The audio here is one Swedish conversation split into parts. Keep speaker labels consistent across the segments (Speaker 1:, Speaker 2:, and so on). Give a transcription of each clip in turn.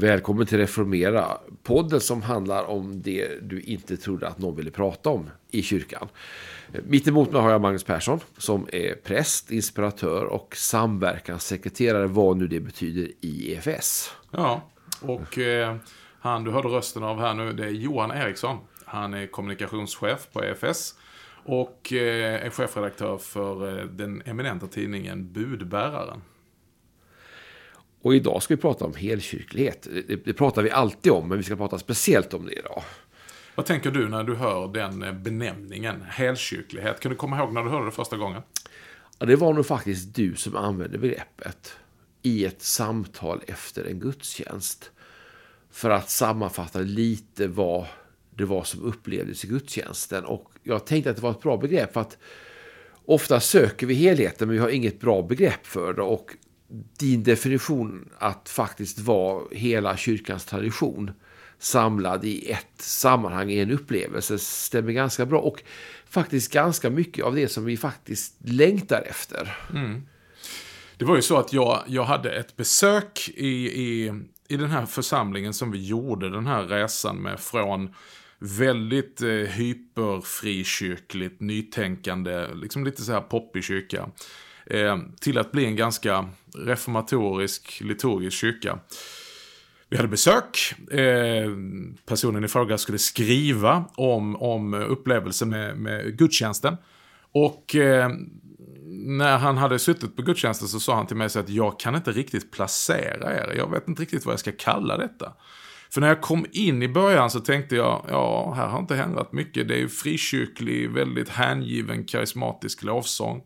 Speaker 1: Välkommen till Reformera, podden som handlar om det du inte trodde att någon ville prata om i kyrkan. Mitt emot mig har jag Magnus Persson som är präst, inspiratör och samverkanssekreterare, vad nu det betyder i EFS.
Speaker 2: Ja, och eh, han du hörde rösten av här nu, det är Johan Eriksson. Han är kommunikationschef på EFS och eh, är chefredaktör för eh, den eminenta tidningen Budbäraren.
Speaker 1: Och idag ska vi prata om helkyrklighet. Det, det pratar vi alltid om, men vi ska prata speciellt om det idag.
Speaker 2: Vad tänker du när du hör den eh, benämningen, helkyrklighet? Kan du komma ihåg när du hörde det första gången?
Speaker 1: Ja, det var nog faktiskt du som använde begreppet i ett samtal efter en gudstjänst. För att sammanfatta lite vad det var som upplevdes i gudstjänsten. Och jag tänkte att det var ett bra begrepp för att ofta söker vi helheten men vi har inget bra begrepp för det. Och din definition att faktiskt vara hela kyrkans tradition samlad i ett sammanhang i en upplevelse stämmer ganska bra. Och faktiskt ganska mycket av det som vi faktiskt längtar efter.
Speaker 2: Mm. Det var ju så att jag, jag hade ett besök i, i, i den här församlingen som vi gjorde den här resan med från väldigt eh, hyperfrikyrkligt, nytänkande, liksom lite så här poppig kyrka eh, till att bli en ganska reformatorisk, liturgisk kyrka. Vi hade besök. Eh, personen i fråga skulle skriva om, om upplevelsen med, med gudstjänsten. Och eh, när han hade suttit på gudstjänsten så sa han till mig så att jag kan inte riktigt placera er. Jag vet inte riktigt vad jag ska kalla detta. För när jag kom in i början så tänkte jag, ja, här har inte hänt mycket. Det är ju frikyrklig, väldigt hängiven, karismatisk lovsång.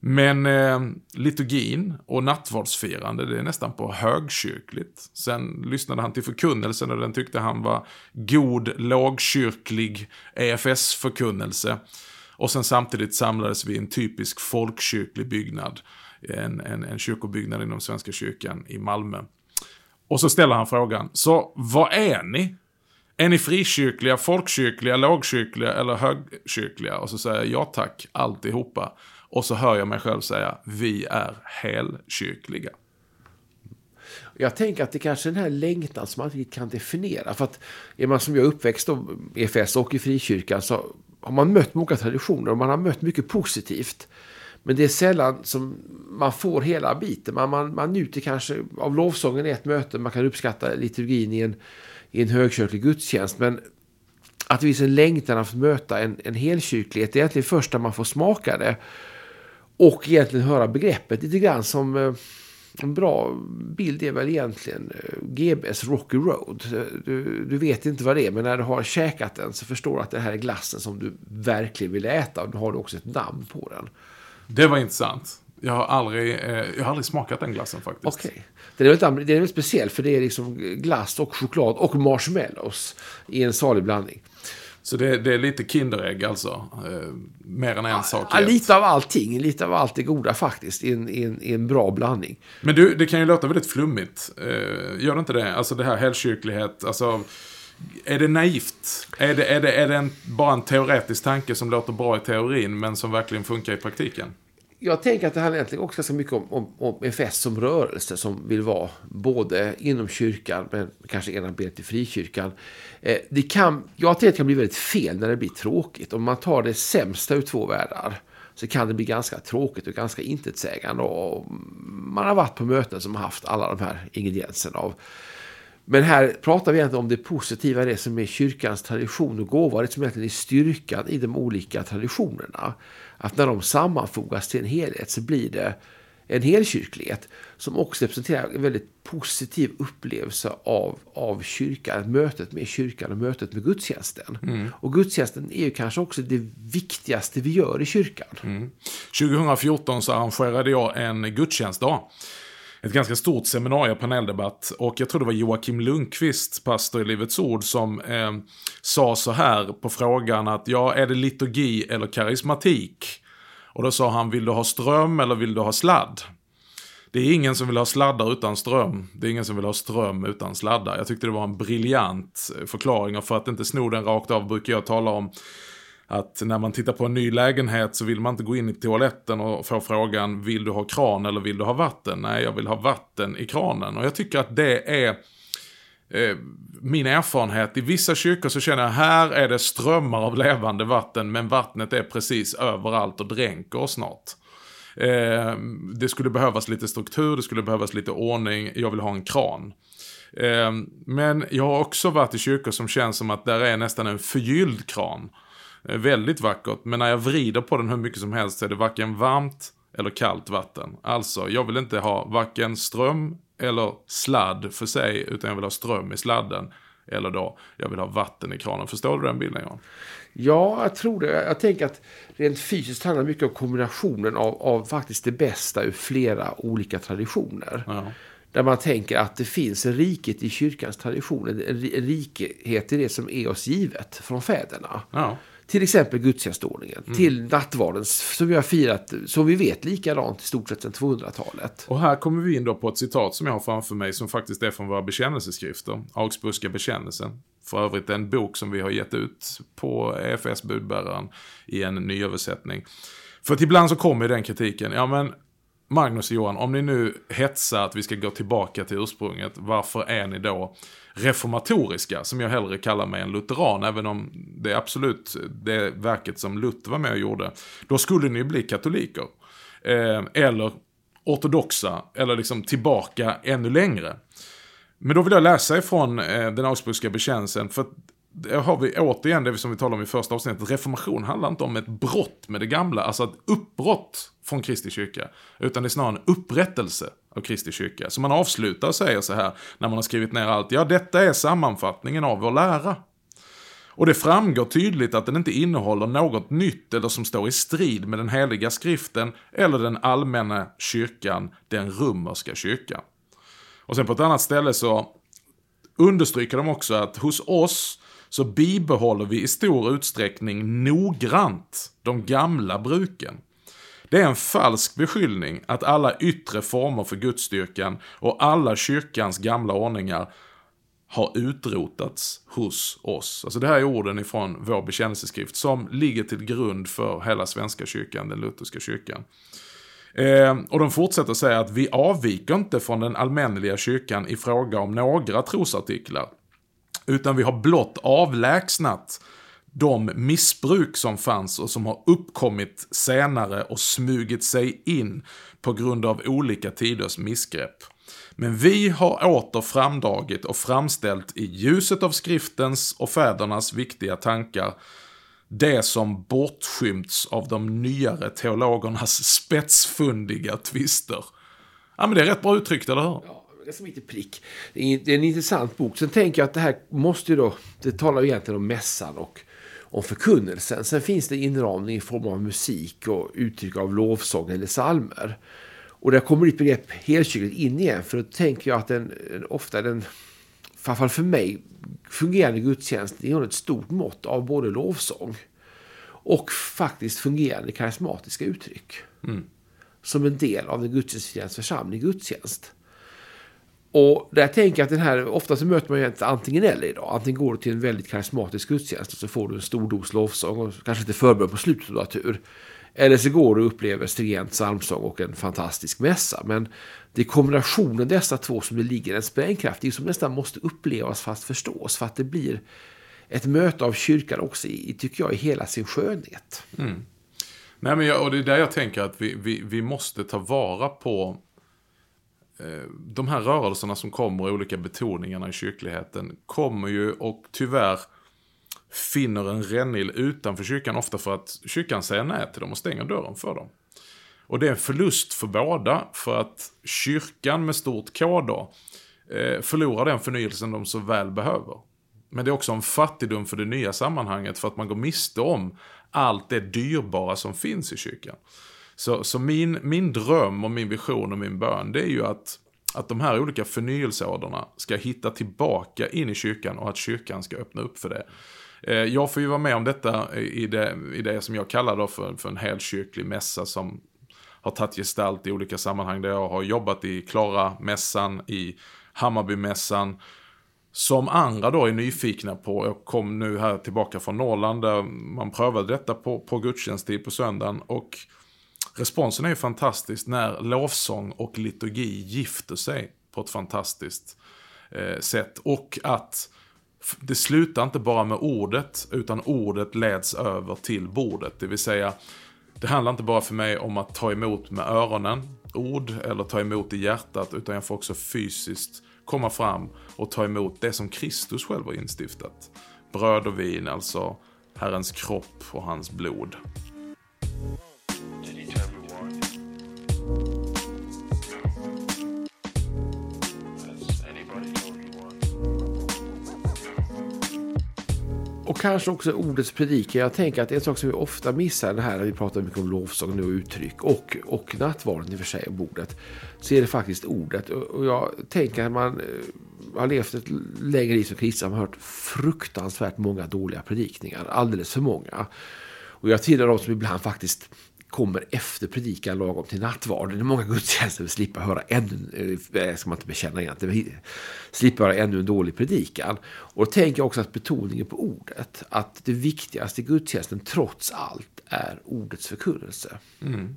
Speaker 2: Men eh, liturgin och nattvardsfirande, det är nästan på högkyrkligt. Sen lyssnade han till förkunnelsen och den tyckte han var god lågkyrklig EFS-förkunnelse. Och sen samtidigt samlades vi i en typisk folkkyrklig byggnad. En, en, en kyrkobyggnad inom Svenska kyrkan i Malmö. Och så ställer han frågan, så vad är ni? Är ni frikyrkliga, folkkyrkliga, lågkyrkliga eller högkyrkliga? Och så säger jag ja tack, alltihopa. Och så hör jag mig själv säga, vi är helkyrkliga.
Speaker 1: Jag tänker att det kanske är den här längtan som man inte kan definiera. För att är man som jag uppväxt i EFS och i frikyrkan så har man mött många traditioner och man har mött mycket positivt. Men det är sällan som man får hela biten. Man, man, man njuter kanske av lovsången i ett möte. Man kan uppskatta liturgin i en, i en högkyrklig gudstjänst. Men att det finns en längtan att möta en, en helkyrklighet. Det är egentligen först när man får smaka det. Och egentligen höra begreppet lite grann som eh, en bra bild är väl egentligen eh, GBs Rocky Road. Du, du, vet inte vad det är, men när du har käkat den så förstår du att det här är glassen som du verkligen vill äta. Och nu har du också ett namn på den.
Speaker 2: Det var intressant. Jag har aldrig, eh, jag har aldrig smakat den glassen faktiskt.
Speaker 1: Okej. Okay. Den är väldigt, den är väldigt speciell för det är liksom glass och choklad och marshmallows i en salig blandning.
Speaker 2: Så det, det, är lite Kinderägg alltså. Eh, mer än en ja, sak.
Speaker 1: Ja, lite av allting. Lite av allt det goda faktiskt. I en, i en, i en bra blandning.
Speaker 2: Men du, det kan ju låta väldigt flummigt. Eh, gör det inte det? Alltså det här helkyrklighet. Alltså, är det naivt? Är det, är det, är det en, bara en teoretisk tanke som låter bra i teorin men som verkligen funkar i praktiken?
Speaker 1: Jag tänker att det handlar egentligen också ganska mycket om, om, om FS som rörelse som vill vara både inom kyrkan men kanske ena benet i frikyrkan. Eh, det kan, jag tror att det kan bli väldigt fel när det blir tråkigt. Om man tar det sämsta ur två världar så kan det bli ganska tråkigt och ganska intetsägande. Och man har varit på möten som har haft alla de här ingredienserna av men här pratar vi egentligen om det positiva, det som är kyrkans tradition och gåva, det som egentligen är styrkan i de olika traditionerna. Att när de sammanfogas till en helhet så blir det en helkyrklighet som också representerar en väldigt positiv upplevelse av, av kyrkan, mötet med kyrkan och mötet med gudstjänsten. Mm. Och gudstjänsten är ju kanske också det viktigaste vi gör i kyrkan.
Speaker 2: Mm. 2014 så arrangerade jag en gudstjänstdag ett ganska stort seminarium, paneldebatt. Och jag tror det var Joakim Lundqvist, pastor i Livets Ord, som eh, sa så här på frågan att ja, är det liturgi eller karismatik? Och då sa han, vill du ha ström eller vill du ha sladd? det är ingen som vill ha sladdar utan ström. Det är ingen som vill ha ström utan sladdar. Jag tyckte det var en briljant eh, förklaring och för att inte sno den rakt av brukar jag tala om att när man tittar på en ny lägenhet så vill man inte gå in i toaletten och få frågan vill du ha kran eller vill du ha vatten? Nej, jag vill ha vatten i kranen. Och jag tycker att det är eh, min erfarenhet. I vissa kyrkor så känner jag här är det strömmar av levande vatten men vattnet är precis överallt och dränker oss snart. Eh, det skulle behövas lite struktur, det skulle behövas lite ordning, jag vill ha en kran. Eh, men jag har också varit i kyrkor som känns som att där är nästan en förgylld kran. Eh, väldigt vackert, men när jag vrider på den hur mycket som helst så är det varken varmt eller kallt vatten. Alltså, jag vill inte ha varken ström eller sladd för sig, utan jag vill ha ström i sladden. Eller då, jag vill ha vatten i kranen. Förstår du den bilden Johan?
Speaker 1: Ja, jag tror det. Jag tänker att rent fysiskt handlar det mycket om kombinationen av, av faktiskt det bästa ur flera olika traditioner. Ja. Där man tänker att det finns en riket i kyrkans tradition, en rikhet i det som är oss givet från fäderna. Ja. Till exempel gudstjänstordningen, mm. till nattvarden som vi har firat, som vi vet, likadant i stort sett sedan 200-talet.
Speaker 2: Och här kommer vi in då på ett citat som jag har framför mig som faktiskt är från våra bekännelseskrifter, Augsburgska bekännelsen. För övrigt en bok som vi har gett ut på EFS budbäraren i en nyöversättning. För att ibland så kommer den kritiken, ja men Magnus och Johan, om ni nu hetsar att vi ska gå tillbaka till ursprunget, varför är ni då reformatoriska, som jag hellre kallar mig en lutheran, även om det är absolut det verket som Luther var med och gjorde. Då skulle ni bli katoliker. Eh, eller ortodoxa, eller liksom tillbaka ännu längre. Men då vill jag läsa ifrån eh, den Augsburgska bekännelsen, för där har vi återigen det som vi talade om i första avsnittet. Reformation handlar inte om ett brott med det gamla, alltså ett uppbrott från Kristi kyrka. Utan det är snarare en upprättelse av Kristi kyrka. Så man avslutar och säger så här, när man har skrivit ner allt. Ja, detta är sammanfattningen av vår lära. Och det framgår tydligt att den inte innehåller något nytt eller som står i strid med den heliga skriften eller den allmänna kyrkan, den romerska kyrkan. Och sen på ett annat ställe så understryker de också att hos oss så bibehåller vi i stor utsträckning noggrant de gamla bruken. Det är en falsk beskyllning att alla yttre former för gudstyrkan och alla kyrkans gamla ordningar har utrotats hos oss. Alltså det här är orden ifrån vår bekännelseskrift som ligger till grund för hela svenska kyrkan, den lutherska kyrkan. Eh, och de fortsätter säga att vi avviker inte från den allmänliga kyrkan i fråga om några trosartiklar. Utan vi har blott avlägsnat de missbruk som fanns och som har uppkommit senare och smugit sig in på grund av olika tiders missgrepp. Men vi har åter framdragit och framställt i ljuset av skriftens och fädernas viktiga tankar det som bortskymts av de nyare teologernas spetsfundiga tvister. Ja men det är rätt bra uttryckt, eller hur?
Speaker 1: Ja det är som inte prick. Det är en intressant bok. Sen tänker jag att det här måste ju då, det talar ju egentligen om mässan och om förkunnelsen. Sen finns det inramning i form av musik och uttryck av lovsång eller salmer. Och där kommer ditt begrepp helkyrkligt in igen. För då tänker jag att den, ofta den, framförallt för mig, fungerande gudstjänst innehåller ett stort mått av både lovsång och faktiskt fungerande karismatiska uttryck. Mm. Som en del av den gudstjänstfirande församling gudstjänst. Och där tänker jag att den här, ofta så möter man ju inte antingen eller idag. Antingen går du till en väldigt karismatisk gudstjänst och så får du en stor dos lovsång och kanske lite förberedd på slutet av tur. Eller så går du och upplever stringent psalmsång och en fantastisk mässa. Men det är kombinationen dessa två som det ligger en sprängkraft i som nästan måste upplevas fast förstås. För att det blir ett möte av kyrkan också i, tycker jag, i hela sin skönhet. Mm.
Speaker 2: Nej, men jag, och det är där jag tänker att vi, vi, vi måste ta vara på Eh, de här rörelserna som kommer, olika betoningarna i kyrkligheten, kommer ju och tyvärr finner en rännil utanför kyrkan, ofta för att kyrkan säger nej till dem och stänger dörren för dem. Och det är en förlust för båda, för att kyrkan med stort K då, eh, förlorar den förnyelsen de så väl behöver. Men det är också en fattigdom för det nya sammanhanget, för att man går miste om allt det dyrbara som finns i kyrkan. Så, så min, min dröm och min vision och min bön, det är ju att, att de här olika förnyelseorderna ska hitta tillbaka in i kyrkan och att kyrkan ska öppna upp för det. Eh, jag får ju vara med om detta i det, i det som jag kallar då för, för en helkyrklig mässa som har tagit gestalt i olika sammanhang där jag har jobbat i Klara-mässan, i Hammarbymässan. Som andra då är nyfikna på. Jag kom nu här tillbaka från Norrland där man prövade detta på, på gudstjänsttid på söndagen. Och responsen är ju fantastisk när lovsång och liturgi gifter sig på ett fantastiskt eh, sätt. Och att det slutar inte bara med ordet, utan ordet leds över till bordet. Det vill säga, det handlar inte bara för mig om att ta emot med öronen, ord, eller ta emot i hjärtat, utan jag får också fysiskt komma fram och ta emot det som Kristus själv har instiftat. Bröd och vin, alltså Herrens kropp och hans blod.
Speaker 1: Och kanske också ordets predikan. Jag tänker att en sak som vi ofta missar det här när vi pratar mycket om lovsång och uttryck och, och nattvarden i och för sig, bordet, så är det faktiskt ordet. Och jag tänker att man eh, har levt ett längre liv som kristen har hört fruktansvärt många dåliga predikningar, alldeles för många. Och jag tillhör de som ibland faktiskt kommer efter predikan lagom till nattvarden. Det många gudstjänster vill slippa höra ännu, eh, eh, ska man inte bekänna egentligen, slippa höra ännu en dålig predikan. Och då tänker jag också att betoningen på ordet, att det viktigaste i gudstjänsten trots allt är ordets förkunnelse.
Speaker 2: Mm.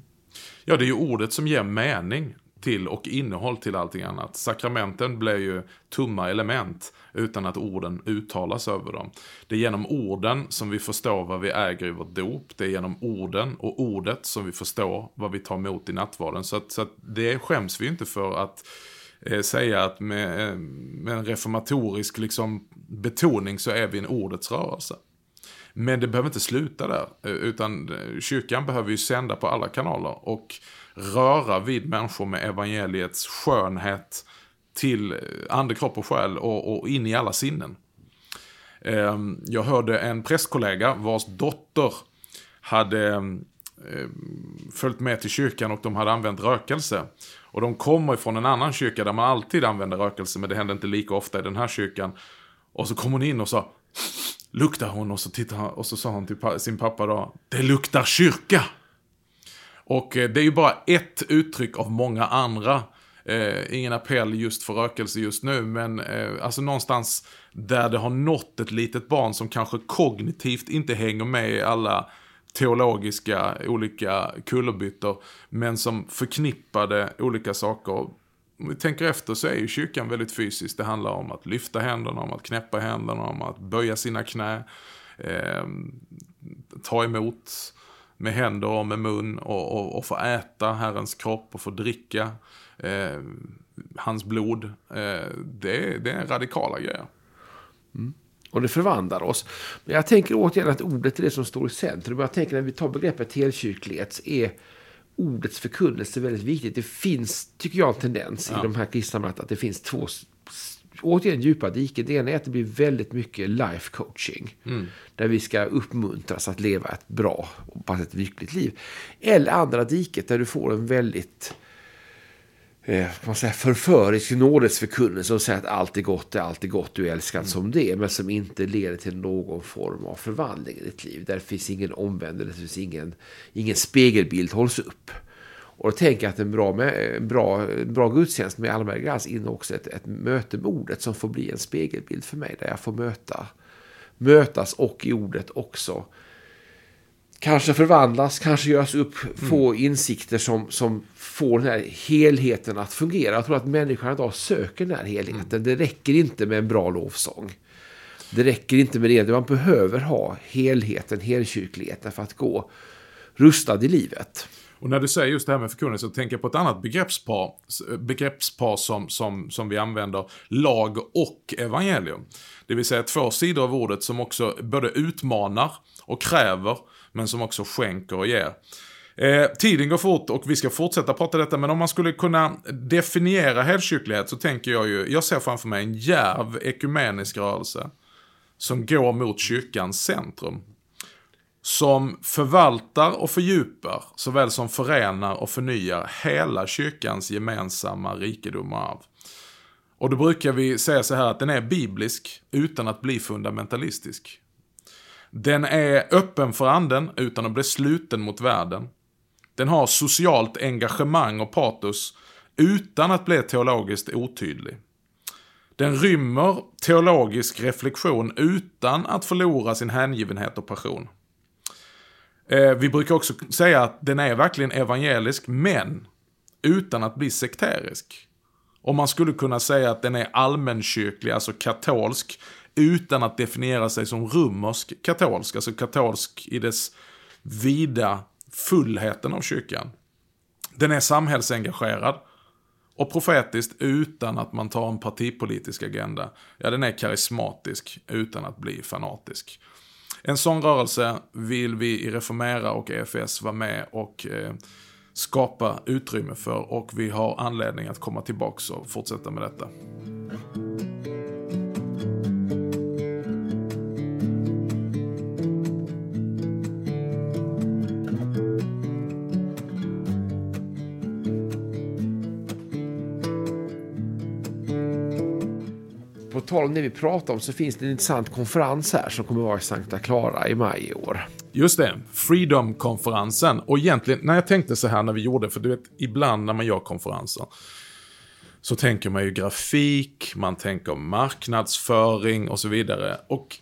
Speaker 2: Ja, det är ju ordet som ger mening till och innehåll till allting annat. Sakramenten blir ju tomma element utan att orden uttalas över dem. Det är genom orden som vi förstår vad vi äger i vårt dop. Det är genom orden och ordet som vi förstår vad vi tar emot i nattvarden. Så, att, så att det skäms vi inte för att eh, säga att med, eh, med en reformatorisk liksom, betoning så är vi en ordets rörelse. Men det behöver inte sluta där, eh, utan eh, kyrkan behöver ju sända på alla kanaler och röra vid människor med evangeliets skönhet till eh, ande, kropp och själ och, och in i alla sinnen. Ehm, jag hörde en prästkollega vars dotter hade följt med till kyrkan och de hade använt rökelse. Och de kommer ifrån en annan kyrka där man alltid använder rökelse, men det händer inte lika ofta i den här kyrkan. Och så kom hon in och sa, luktar hon? Och så, tittade och så sa hon till sin pappa då, det luktar kyrka! Och eh, det är ju bara ett uttryck av många andra. Eh, ingen appell just för rökelse just nu, men eh, alltså någonstans där det har nått ett litet barn som kanske kognitivt inte hänger med i alla teologiska olika kullerbyttor, men som förknippade olika saker. Om vi tänker efter så är ju kyrkan väldigt fysisk. Det handlar om att lyfta händerna, om att knäppa händerna, om att böja sina knä, eh, ta emot med händer och med mun och, och, och få äta Herrens kropp och få dricka eh, hans blod. Eh, det, det är radikala grejer.
Speaker 1: Mm. Och det förvandlar oss. Men jag tänker återigen att ordet är det som står i centrum. Jag tänker när vi tar begreppet helkyrklighet är ordets förkunnelse väldigt viktigt. Det finns, tycker jag, en tendens ja. i de här kristna att det finns två återigen djupa diken. Det ena är att det blir väldigt mycket life coaching. Mm. Där vi ska uppmuntras att leva ett bra och ett lyckligt liv. Eller andra diket där du får en väldigt Eh, man säga, förförisk nådesförkunnelse och säger att allt är gott, är allt är gott, du är älskad mm. som det. Men som inte leder till någon form av förvandling i ditt liv. Där finns ingen omvändelse, det finns ingen, ingen spegelbild hålls upp. Och då tänker jag att en bra, med, bra, bra gudstjänst med allmän glans innehåller också ett, ett möte med ordet som får bli en spegelbild för mig. Där jag får möta, mötas och i ordet också. Kanske förvandlas, kanske göras upp, få mm. insikter som, som får den här helheten att fungera. Jag tror att människan idag söker den här helheten. Mm. Det räcker inte med en bra lovsång. Det räcker inte med det. Man behöver ha helheten, helkyrkligheten för att gå rustad i livet.
Speaker 2: Och när du säger just det här med förkunnelse så tänker jag på ett annat begreppspar, begreppspar som, som, som vi använder, lag och evangelium. Det vill säga två sidor av ordet som också både utmanar och kräver, men som också skänker och ger. Eh, tiden går fort och vi ska fortsätta prata detta, men om man skulle kunna definiera helkyrklighet så tänker jag ju, jag ser framför mig en djärv ekumenisk rörelse som går mot kyrkans centrum som förvaltar och fördjupar, såväl som förenar och förnyar hela kyrkans gemensamma rikedom och arv. Och då brukar vi säga så här att den är biblisk utan att bli fundamentalistisk. Den är öppen för anden utan att bli sluten mot världen. Den har socialt engagemang och patos utan att bli teologiskt otydlig. Den rymmer teologisk reflektion utan att förlora sin hängivenhet och passion. Eh, vi brukar också säga att den är verkligen evangelisk, men utan att bli sekterisk. Och man skulle kunna säga att den är allmänkyrklig, alltså katolsk, utan att definiera sig som romersk katolsk, alltså katolsk i dess vida fullheten av kyrkan. Den är samhällsengagerad och profetiskt utan att man tar en partipolitisk agenda. Ja, den är karismatisk utan att bli fanatisk. En sån rörelse vill vi i Reformera och EFS vara med och eh, skapa utrymme för och vi har anledning att komma tillbaka och fortsätta med detta.
Speaker 1: Tal om det vi pratar om så finns det en intressant konferens här som kommer att vara i Santa Clara i maj i år.
Speaker 2: Just det, Freedom-konferensen. Och egentligen, när jag tänkte så här när vi gjorde, för du vet, ibland när man gör konferenser så tänker man ju grafik, man tänker marknadsföring och så vidare. Och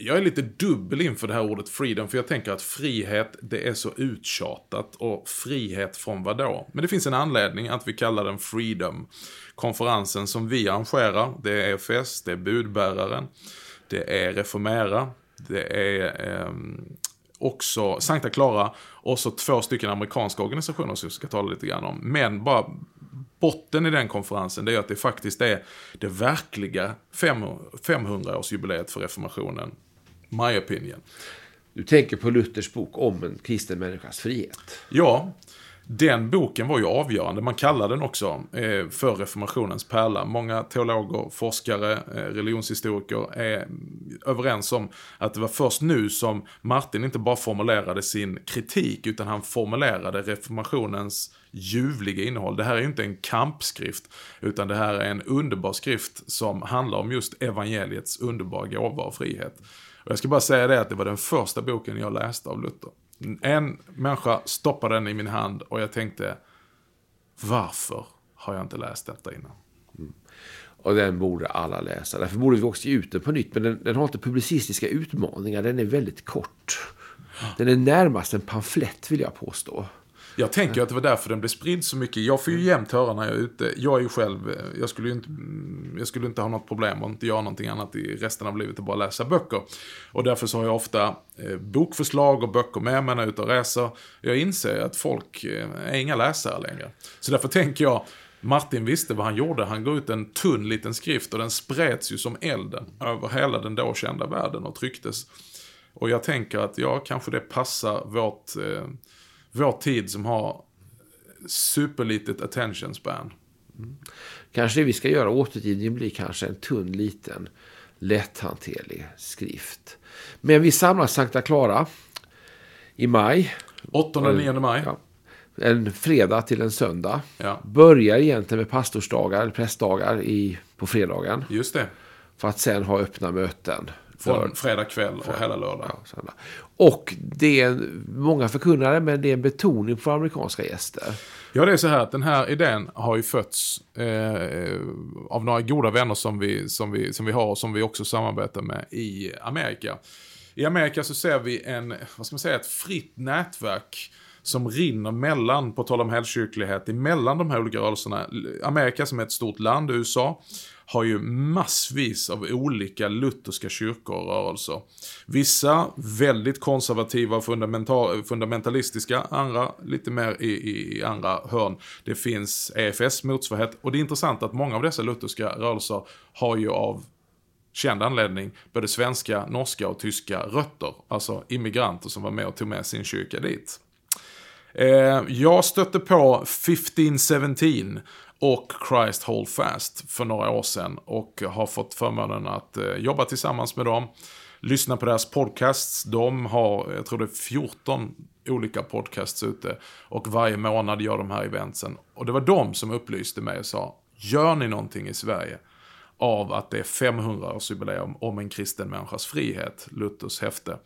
Speaker 2: jag är lite dubbel inför det här ordet freedom, för jag tänker att frihet, det är så uttjatat. Och frihet från vad då? Men det finns en anledning att vi kallar den freedom. Konferensen som vi arrangerar, det är EFS, det är budbäraren, det är Reformera, det är eh, också Sankta Clara och så två stycken amerikanska organisationer som vi ska tala lite grann om. Men bara botten i den konferensen det är att det faktiskt är det verkliga 500-årsjubileet för reformationen. My opinion.
Speaker 1: Du tänker på Luthers bok om en kristen människas frihet.
Speaker 2: Ja, den boken var ju avgörande. Man kallar den också eh, för reformationens pärla. Många teologer, forskare, eh, religionshistoriker är överens om att det var först nu som Martin inte bara formulerade sin kritik utan han formulerade reformationens ljuvliga innehåll. Det här är ju inte en kampskrift utan det här är en underbar skrift som handlar om just evangeliets underbara gåva och frihet. Och jag ska bara säga det att det var den första boken jag läste av Luther. En människa stoppade den i min hand och jag tänkte, varför har jag inte läst detta innan?
Speaker 1: Mm. Och den borde alla läsa. Därför borde vi också ge ut den på nytt. Men den, den har inte publicistiska utmaningar. Den är väldigt kort. Den är närmast en pamflett vill jag påstå.
Speaker 2: Jag tänker att det var därför den blev spridd så mycket. Jag får ju jämt höra när jag är ute. Jag är ju själv, jag skulle ju inte, jag skulle inte ha något problem och inte göra någonting annat i resten av livet och bara läsa böcker. Och därför så har jag ofta eh, bokförslag och böcker med mig när jag är ute och reser. Jag inser att folk eh, är inga läsare längre. Så därför tänker jag, Martin visste vad han gjorde. Han går ut en tunn liten skrift och den spreds ju som elden över hela den då kända världen och trycktes. Och jag tänker att ja, kanske det passar vårt eh, vår tid som har superlitet attention span.
Speaker 1: Mm. Kanske det vi ska göra återgivningen blir kanske en tunn liten lätthanterlig skrift. Men vi samlas Sankta Clara i maj.
Speaker 2: 8-9 maj. Ja,
Speaker 1: en fredag till en söndag.
Speaker 2: Ja.
Speaker 1: Börjar egentligen med pastorsdagar, eller prästdagar i, på fredagen.
Speaker 2: Just det.
Speaker 1: För att sen ha öppna möten
Speaker 2: från fredag kväll och hela lördag.
Speaker 1: Ja, och det är många förkunnare, men det är en betoning på amerikanska gäster.
Speaker 2: Ja, det är så här att den här idén har ju fötts eh, av några goda vänner som vi, som, vi, som vi har och som vi också samarbetar med i Amerika. I Amerika så ser vi en, vad ska man säga, ett fritt nätverk som rinner mellan, på tal om helgkyrklighet, mellan de här olika rörelserna. Amerika som är ett stort land, USA, har ju massvis av olika lutherska kyrkor och rörelser. Vissa väldigt konservativa och fundamentalistiska, andra lite mer i, i, i andra hörn. Det finns EFS motsvarighet och det är intressant att många av dessa lutherska rörelser har ju av känd anledning både svenska, norska och tyska rötter. Alltså immigranter som var med och tog med sin kyrka dit. Eh, jag stötte på 1517 och Christ Hold Fast för några år sedan och har fått förmånen att eh, jobba tillsammans med dem. Lyssna på deras podcasts. De har, jag tror det är 14 olika podcasts ute och varje månad gör de här eventsen. Och det var de som upplyste mig och sa, gör ni någonting i Sverige av att det är 500-årsjubileum om en kristen människas frihet, Luthers häfte.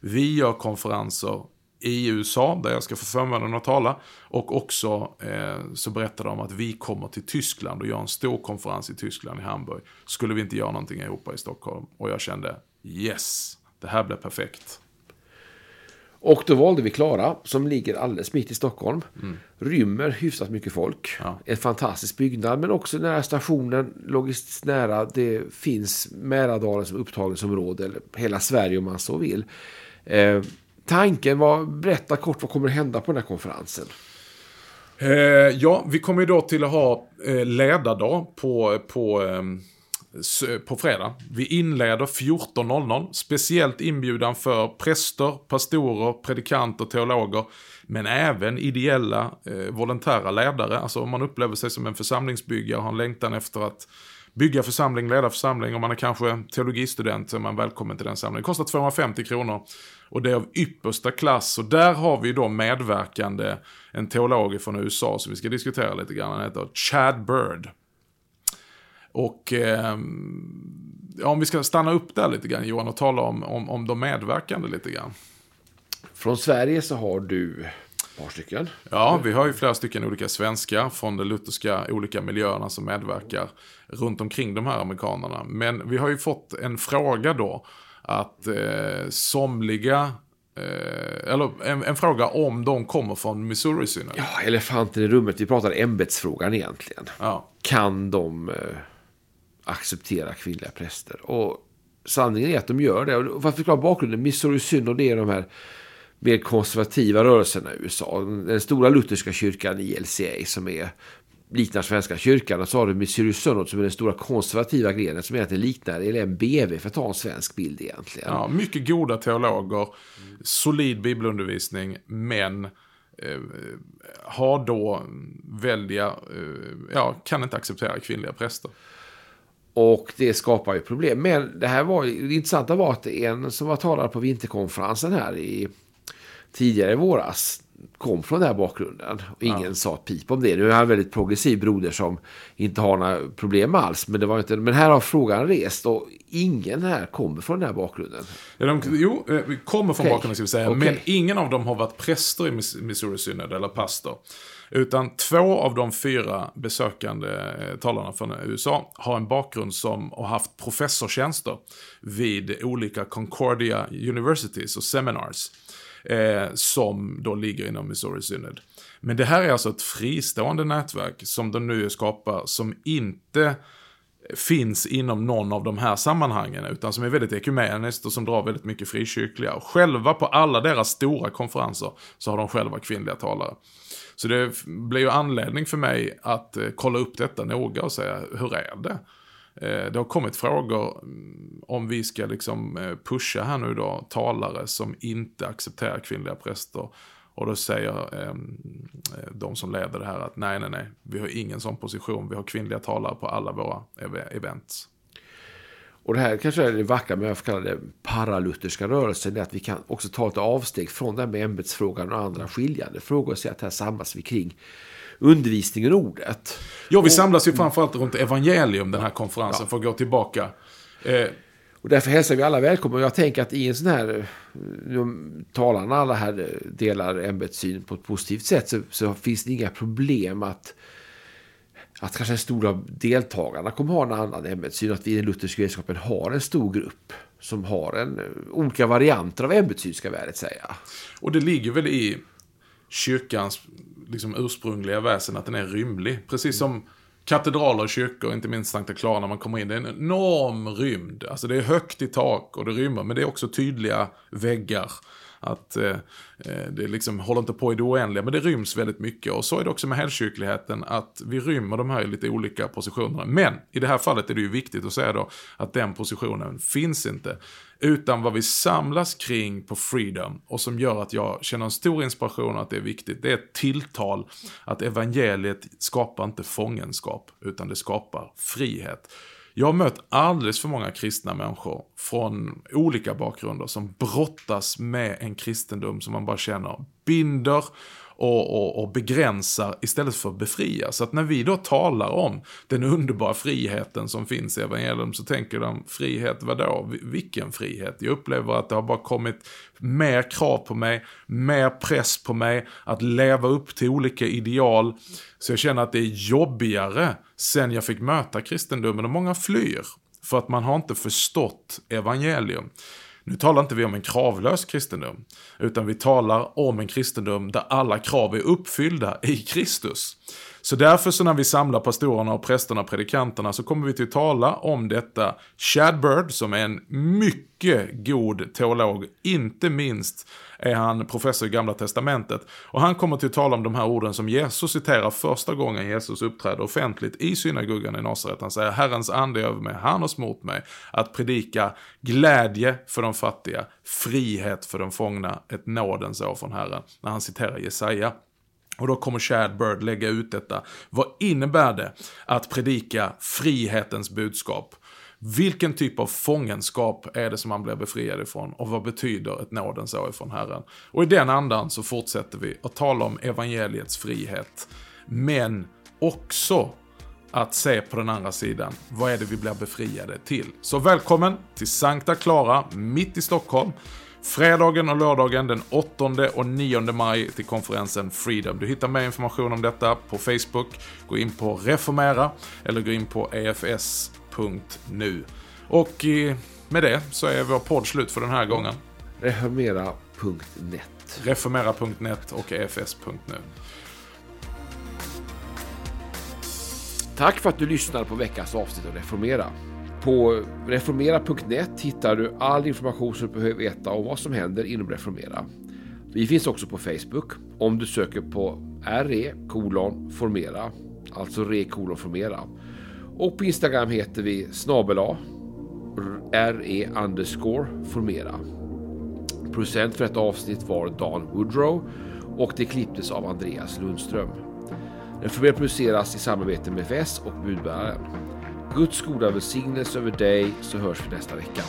Speaker 2: Vi gör konferenser i USA, där jag ska få förmånen att tala. Och också eh, så berättade de att vi kommer till Tyskland och gör en stor konferens i Tyskland, i Hamburg. Skulle vi inte göra någonting i Europa i Stockholm? Och jag kände, yes, det här blir perfekt.
Speaker 1: Och då valde vi Klara, som ligger alldeles mitt i Stockholm. Mm. Rymmer hyfsat mycket folk. Ja. En fantastisk byggnad, men också nära stationen, logistiskt nära. Det finns Mälardalen som upptagningsområde, eller hela Sverige om man så vill. Eh, tanken var, berätta kort, vad kommer att hända på den här konferensen?
Speaker 2: Eh, ja, vi kommer ju då till att ha eh, ledardag på, på eh, på fredag. Vi inleder 14.00. Speciellt inbjudan för präster, pastorer, predikanter, teologer. Men även ideella eh, volontära ledare. Alltså om man upplever sig som en församlingsbyggare, har en längtan efter att bygga församling, leda församling. Om man är kanske teologistudent så är man välkommen till den samlingen. Det kostar 250 kronor. Och det är av yppersta klass. Och där har vi då medverkande en teolog från USA som vi ska diskutera lite grann. Han heter Chad Bird. Och eh, om vi ska stanna upp där lite grann Johan och tala om, om, om de medverkande lite grann.
Speaker 1: Från Sverige så har du ett par stycken.
Speaker 2: Ja, vi har ju flera stycken olika svenskar från de lutherska olika miljöerna som medverkar runt omkring de här amerikanerna. Men vi har ju fått en fråga då att eh, somliga Eh, eller en, en, fråga om de kommer från Missouri-synoden.
Speaker 1: Ja, elefanten i rummet. Vi pratar ämbetsfrågan egentligen.
Speaker 2: Ja.
Speaker 1: Kan de eh, acceptera kvinnliga präster. Och sanningen är att de gör det. Och för att förklara bakgrunden, Missouri Synod är de här mer konservativa rörelserna i USA. Den stora lutherska kyrkan ILCA som är liknar Svenska kyrkan. Och så har du Missouri Synod som är den stora konservativa grenen som egentligen liknar LMBV för att ta en svensk bild egentligen.
Speaker 2: Ja, mycket goda teologer, solid bibelundervisning, men eh, har då välja, eh, ja, kan inte acceptera kvinnliga präster.
Speaker 1: Och det skapar ju problem. Men det här var det intressanta var att en som var talare på vinterkonferensen här i tidigare i våras kom från den här bakgrunden. Och ingen ja. sa ett pip om det. Nu är han en väldigt progressiv broder som inte har några problem alls. Men, det var inte, men här har frågan rest och ingen här kommer från den här bakgrunden.
Speaker 2: Ja, de, jo, eh, kommer från okay. bakgrunden ska vi säga. Okay. Men ingen av dem har varit präster i Missouri Synod eller pastor. Utan två av de fyra besökande eh, talarna från USA har en bakgrund som har haft professortjänster vid olika Concordia Universities och seminars. Eh, som då ligger inom Missouri Synod. Men det här är alltså ett fristående nätverk som de nu skapar som inte finns inom någon av de här sammanhangen, utan som är väldigt ekumeniskt och som drar väldigt mycket frikyrkliga. Och själva på alla deras stora konferenser så har de själva kvinnliga talare. Så det blir ju anledning för mig att eh, kolla upp detta noga och säga, hur är det? Eh, det har kommit frågor mm, om vi ska liksom eh, pusha här nu då talare som inte accepterar kvinnliga präster. Och då säger eh, de som leder det här att nej, nej, nej, vi har ingen sån position. Vi har kvinnliga talare på alla våra ev events.
Speaker 1: Och det här kanske är det vackra med, jag kalla det paralutherska rörelsen, det är att vi kan också ta ett avsteg från det här med ämbetsfrågan och andra skiljande frågor och säga att här samlas vi kring undervisningen ordet.
Speaker 2: Ja, vi samlas ju framförallt runt evangelium den här konferensen ja. för att gå tillbaka.
Speaker 1: Eh. Och därför hälsar vi alla välkomna. Och jag tänker att i en sån här, talarna alla här delar ämbetssyn på ett positivt sätt så, så finns det inga problem att att kanske den stora deltagarna kommer ha en annan ämbetssyn. Att vi i den lutherska gemenskapen har en stor grupp som har en, olika varianter av ämbetssyn, ska vi säga.
Speaker 2: Och det ligger väl i kyrkans liksom, ursprungliga väsen att den är rymlig. Precis som katedraler och kyrkor, inte minst Sankta Clara när man kommer in. Det är en enorm rymd. Alltså det är högt i tak och det rymmer, men det är också tydliga väggar. Att eh, eh det liksom håller inte på i det oändliga, men det ryms väldigt mycket. Och så är det också med helkyrkligheten, att vi rymmer de här lite olika positionerna. Men i det här fallet är det ju viktigt att säga då att den positionen finns inte. Utan vad vi samlas kring på Freedom och som gör att jag känner en stor inspiration att det är viktigt, det är ett tilltal att evangeliet skapar inte fångenskap, utan det skapar frihet. Jag har mött alldeles för många kristna människor från olika bakgrunder som brottas med en kristendom som man bara känner binder och, och, och begränsar istället för att befria. Så att när vi då talar om den underbara friheten som finns i evangelium så tänker de, frihet vadå? Vilken frihet? Jag upplever att det har bara kommit mer krav på mig, mer press på mig att leva upp till olika ideal. Så jag känner att det är jobbigare sen jag fick möta kristendomen och många flyr. För att man har inte förstått evangelium. Nu talar inte vi om en kravlös kristendom, utan vi talar om en kristendom där alla krav är uppfyllda i Kristus. Så därför så när vi samlar pastorerna och prästerna och predikanterna så kommer vi till att tala om detta. Chad Bird, som är en mycket god teolog, inte minst är han professor i Gamla Testamentet. Och han kommer till att tala om de här orden som Jesus citerar första gången Jesus uppträder offentligt i synagogan i Nasaret. Han säger Herrens ande är över mig, han har smort mig att predika glädje för de fattiga, frihet för de fångna, ett nådens år från Herren. När han citerar Jesaja. Och då kommer Chad Bird lägga ut detta. Vad innebär det att predika frihetens budskap? Vilken typ av fångenskap är det som man blir befriad ifrån? Och vad betyder ett nådens år ifrån Herren? Och i den andan så fortsätter vi att tala om evangeliets frihet. Men också att se på den andra sidan, vad är det vi blir befriade till? Så välkommen till Sankta Clara, mitt i Stockholm. Fredagen och lördagen den 8 och 9 maj till konferensen Freedom. Du hittar mer information om detta på Facebook. Gå in på Reformera eller gå in på efs.nu. Och med det så är vår podd slut för den här gången.
Speaker 1: Reformera.net
Speaker 2: Reformera.net och efs.nu.
Speaker 1: Tack för att du lyssnar på veckans avsnitt av Reformera. På reformera.net hittar du all information som du behöver veta om vad som händer inom Reformera. Vi finns också på Facebook om du söker på RE kolon formera, alltså re kolon formera. Och på Instagram heter vi snabela RE underscore formera. Producent för ett avsnitt var Dan Woodrow och det klipptes av Andreas Lundström. Reformera produceras i samarbete med FS och Budbäraren. Guds goda välsignelse över dig så hörs vi nästa vecka.